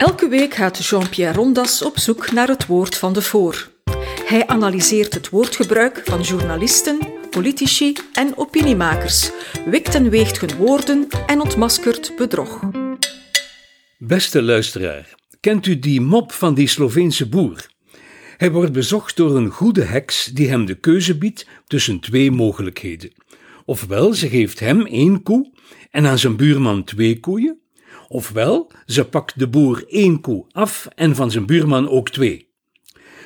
Elke week gaat Jean-Pierre Rondas op zoek naar het woord van de voor. Hij analyseert het woordgebruik van journalisten, politici en opiniemakers, wikt en weegt hun woorden en ontmaskert bedrog. Beste luisteraar, kent u die mop van die Sloveense boer? Hij wordt bezocht door een goede heks die hem de keuze biedt tussen twee mogelijkheden. Ofwel, ze geeft hem één koe en aan zijn buurman twee koeien, ofwel, ze pakt de boer één koe af en van zijn buurman ook twee.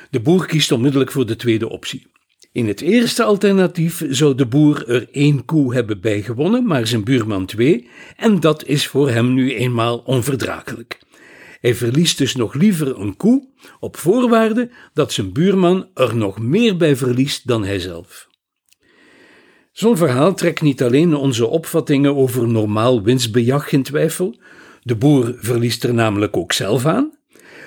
De boer kiest onmiddellijk voor de tweede optie. In het eerste alternatief zou de boer er één koe hebben bijgewonnen, maar zijn buurman twee, en dat is voor hem nu eenmaal onverdraaglijk. Hij verliest dus nog liever een koe, op voorwaarde dat zijn buurman er nog meer bij verliest dan hijzelf. Zo'n verhaal trekt niet alleen onze opvattingen over normaal winstbejag in twijfel, de boer verliest er namelijk ook zelf aan,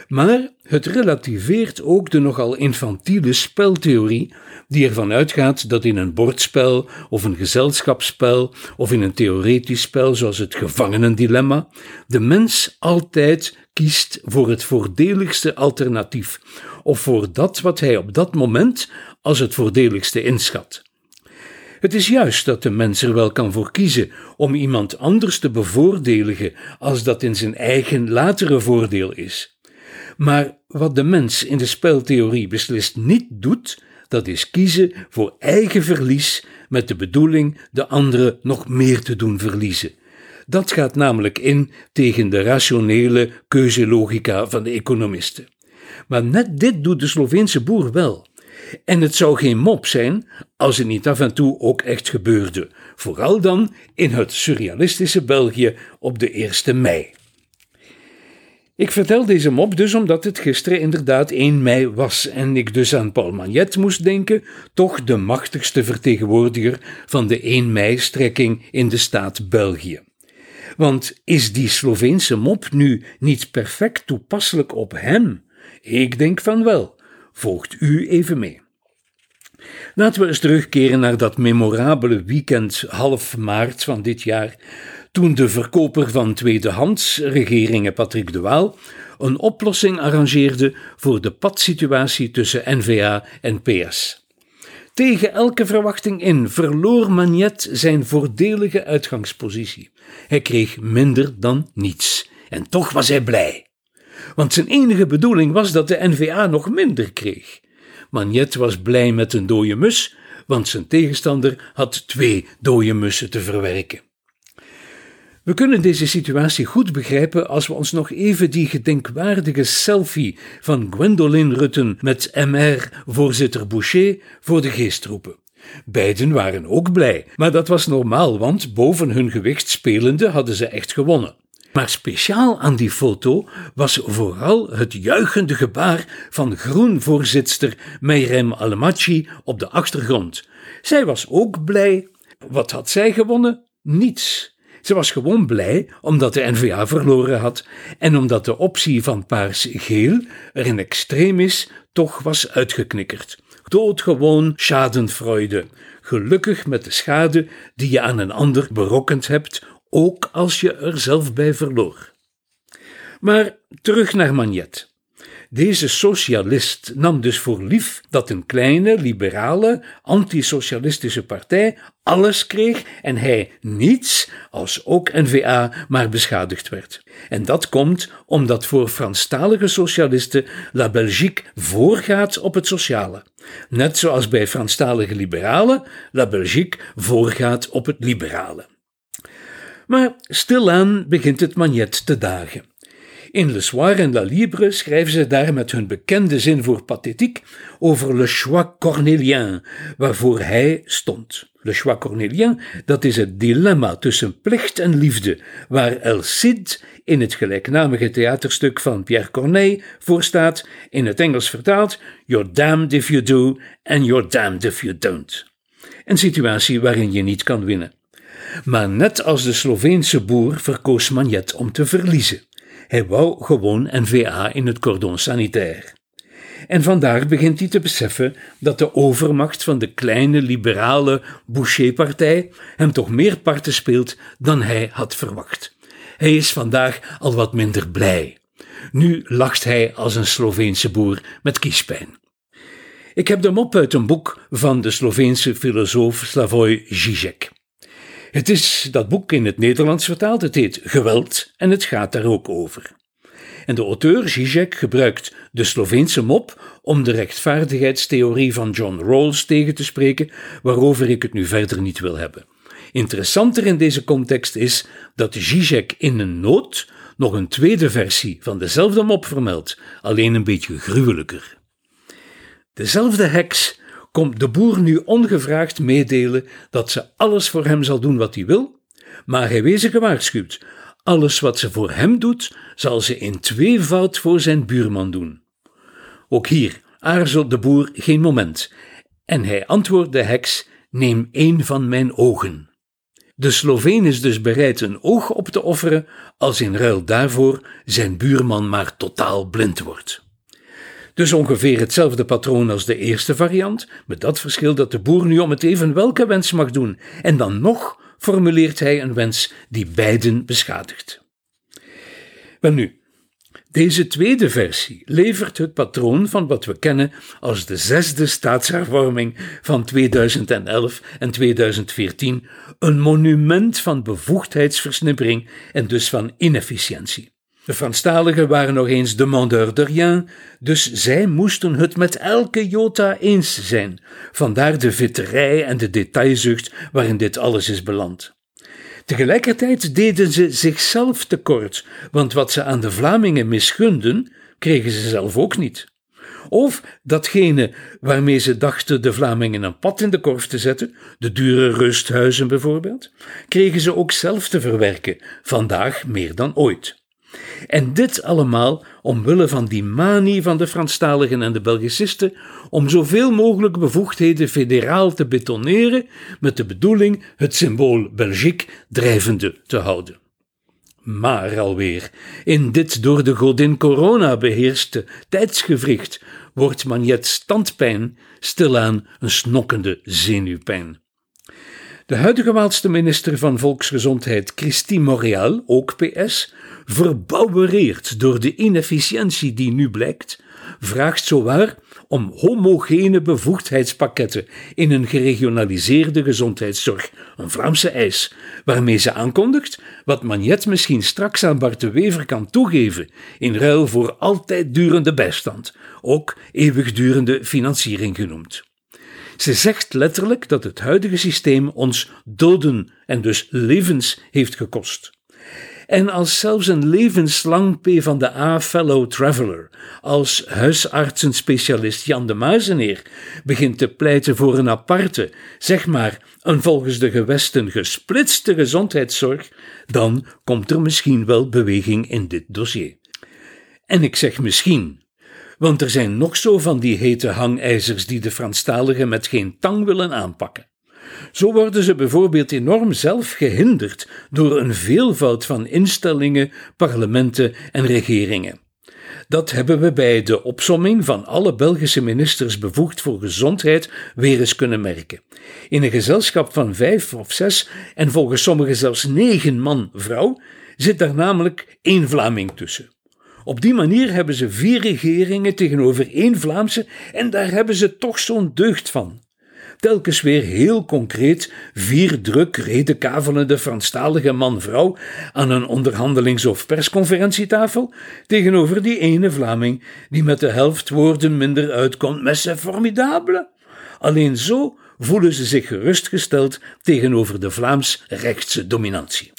maar het relativeert ook de nogal infantiele speltheorie die ervan uitgaat dat in een bordspel of een gezelschapsspel of in een theoretisch spel zoals het gevangenendilemma de mens altijd kiest voor het voordeligste alternatief of voor dat wat hij op dat moment als het voordeligste inschat. Het is juist dat de mens er wel kan voor kiezen om iemand anders te bevoordeligen als dat in zijn eigen latere voordeel is. Maar wat de mens in de speltheorie beslist niet doet, dat is kiezen voor eigen verlies met de bedoeling de andere nog meer te doen verliezen. Dat gaat namelijk in tegen de rationele keuzelogica van de economisten. Maar net dit doet de Sloveense boer wel. En het zou geen mop zijn als het niet af en toe ook echt gebeurde, vooral dan in het surrealistische België op de 1 mei. Ik vertel deze mop dus omdat het gisteren inderdaad 1 mei was en ik dus aan Paul Magnet moest denken, toch de machtigste vertegenwoordiger van de 1 mei-strekking in de staat België. Want is die Sloveense mop nu niet perfect toepasselijk op hem? Ik denk van wel. Volgt u even mee. Laten we eens terugkeren naar dat memorabele weekend half maart van dit jaar, toen de verkoper van tweedehands, regeringen Patrick de Waal, een oplossing arrangeerde voor de padsituatie tussen NVA en PS. Tegen elke verwachting in verloor Magnet zijn voordelige uitgangspositie. Hij kreeg minder dan niets. En toch was hij blij. Want zijn enige bedoeling was dat de NVA nog minder kreeg. Magnet was blij met een dode mus, want zijn tegenstander had twee dode mussen te verwerken. We kunnen deze situatie goed begrijpen als we ons nog even die gedenkwaardige selfie van Gwendoline Rutten met MR-voorzitter Boucher voor de geest roepen. Beiden waren ook blij, maar dat was normaal, want boven hun gewicht spelende hadden ze echt gewonnen. Maar speciaal aan die foto was vooral het juichende gebaar van groenvoorzitster Meirem Alemachi op de achtergrond. Zij was ook blij. Wat had zij gewonnen? Niets. Ze was gewoon blij omdat de NVA verloren had en omdat de optie van paars-geel er in extremis toch was uitgeknikkerd. Doodgewoon schadenfreude. Gelukkig met de schade die je aan een ander berokkend hebt, ook als je er zelf bij verloor. Maar terug naar Magnet. Deze socialist nam dus voor lief dat een kleine, liberale, antisocialistische partij alles kreeg en hij niets, als ook N-VA, maar beschadigd werd. En dat komt omdat voor Franstalige socialisten La Belgique voorgaat op het sociale. Net zoals bij Franstalige liberalen La Belgique voorgaat op het liberale. Maar stilaan begint het magnet te dagen. In Le Soir en La Libre schrijven ze daar met hun bekende zin voor pathetiek over le choix cornélien, waarvoor hij stond. Le choix cornélien, dat is het dilemma tussen plicht en liefde, waar El Cid in het gelijknamige theaterstuk van Pierre Corneille voor staat, in het Engels vertaald, You're damned if you do and you're damned if you don't. Een situatie waarin je niet kan winnen. Maar net als de Sloveense boer verkoos Magnet om te verliezen. Hij wou gewoon NVA in het cordon sanitair. En vandaar begint hij te beseffen dat de overmacht van de kleine liberale Boucher-partij hem toch meer parten speelt dan hij had verwacht. Hij is vandaag al wat minder blij. Nu lacht hij als een Sloveense boer met kiespijn. Ik heb de mop uit een boek van de Sloveense filosoof Slavoj Žižek. Het is dat boek in het Nederlands vertaald. Het heet Geweld en het gaat daar ook over. En de auteur Zizek gebruikt de Sloveense mop om de rechtvaardigheidstheorie van John Rawls tegen te spreken, waarover ik het nu verder niet wil hebben. Interessanter in deze context is dat Zizek in een noot nog een tweede versie van dezelfde mop vermeldt, alleen een beetje gruwelijker. Dezelfde heks komt de boer nu ongevraagd meedelen dat ze alles voor hem zal doen wat hij wil, maar hij wezen gewaarschuwd. Alles wat ze voor hem doet, zal ze in tweevoud voor zijn buurman doen. Ook hier aarzelt de boer geen moment en hij antwoordt de heks: Neem één van mijn ogen. De Sloveen is dus bereid een oog op te offeren als in ruil daarvoor zijn buurman maar totaal blind wordt. Dus ongeveer hetzelfde patroon als de eerste variant, met dat verschil dat de boer nu om het even welke wens mag doen, en dan nog formuleert hij een wens die beiden beschadigt. Wel nu, deze tweede versie levert het patroon van wat we kennen als de zesde staatshervorming van 2011 en 2014, een monument van bevoegdheidsversnippering en dus van inefficiëntie. De Franstaligen waren nog eens demandeur de rien, dus zij moesten het met elke jota eens zijn. Vandaar de vitterij en de detailzucht waarin dit alles is beland. Tegelijkertijd deden ze zichzelf tekort, want wat ze aan de Vlamingen misgunden, kregen ze zelf ook niet. Of datgene waarmee ze dachten de Vlamingen een pad in de korf te zetten, de dure rusthuizen bijvoorbeeld, kregen ze ook zelf te verwerken, vandaag meer dan ooit. En dit allemaal omwille van die manie van de Franstaligen en de Belgicisten om zoveel mogelijk bevoegdheden federaal te betoneren met de bedoeling het symbool Belgique drijvende te houden. Maar alweer, in dit door de godin corona beheerste tijdsgevricht wordt Magnet standpijn stilaan een snokkende zenuwpijn. De huidige Waalste minister van Volksgezondheid, Christine Montréal, ook PS, verbouwereerd door de inefficiëntie die nu blijkt, vraagt zowaar om homogene bevoegdheidspakketten in een geregionaliseerde gezondheidszorg, een Vlaamse eis, waarmee ze aankondigt wat Magnet misschien straks aan Bart de Wever kan toegeven in ruil voor altijd durende bijstand, ook eeuwigdurende financiering genoemd. Ze zegt letterlijk dat het huidige systeem ons doden en dus levens heeft gekost. En als zelfs een levenslang P van de A fellow traveler, als huisartsenspecialist Jan de Muizeneer, begint te pleiten voor een aparte, zeg maar een volgens de gewesten gesplitste gezondheidszorg, dan komt er misschien wel beweging in dit dossier. En ik zeg misschien, want er zijn nog zo van die hete hangijzers die de Franstaligen met geen tang willen aanpakken. Zo worden ze bijvoorbeeld enorm zelf gehinderd door een veelvoud van instellingen, parlementen en regeringen. Dat hebben we bij de opsomming van alle Belgische ministers bevoegd voor gezondheid weer eens kunnen merken. In een gezelschap van vijf of zes en volgens sommigen zelfs negen man-vrouw zit daar namelijk één Vlaming tussen. Op die manier hebben ze vier regeringen tegenover één Vlaamse en daar hebben ze toch zo'n deugd van telkens weer heel concreet vier druk redekavelende Franstalige man-vrouw aan een onderhandelings- of persconferentietafel tegenover die ene Vlaming die met de helft woorden minder uitkomt met zijn formidable. Alleen zo voelen ze zich gerustgesteld tegenover de Vlaams-rechtse dominantie.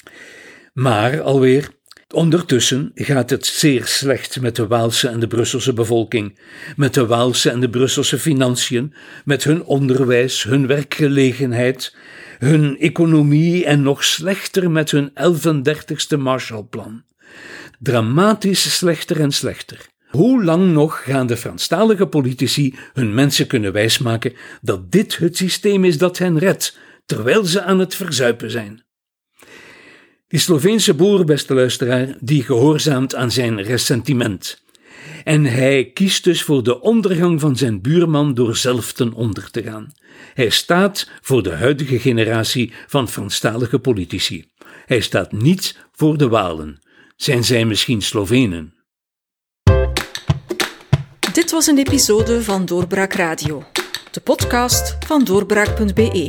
Maar alweer, Ondertussen gaat het zeer slecht met de Waalse en de Brusselse bevolking, met de Waalse en de Brusselse financiën, met hun onderwijs, hun werkgelegenheid, hun economie en nog slechter met hun 11e Marshallplan. Dramatisch slechter en slechter. Hoe lang nog gaan de Franstalige politici hun mensen kunnen wijsmaken dat dit het systeem is dat hen redt, terwijl ze aan het verzuipen zijn? Die Sloveense boer, beste luisteraar, die gehoorzaamt aan zijn ressentiment. En hij kiest dus voor de ondergang van zijn buurman door zelf ten onder te gaan. Hij staat voor de huidige generatie van Franstalige politici. Hij staat niet voor de Walen. Zijn zij misschien Slovenen? Dit was een episode van Doorbraak Radio, de podcast van doorbraak.be.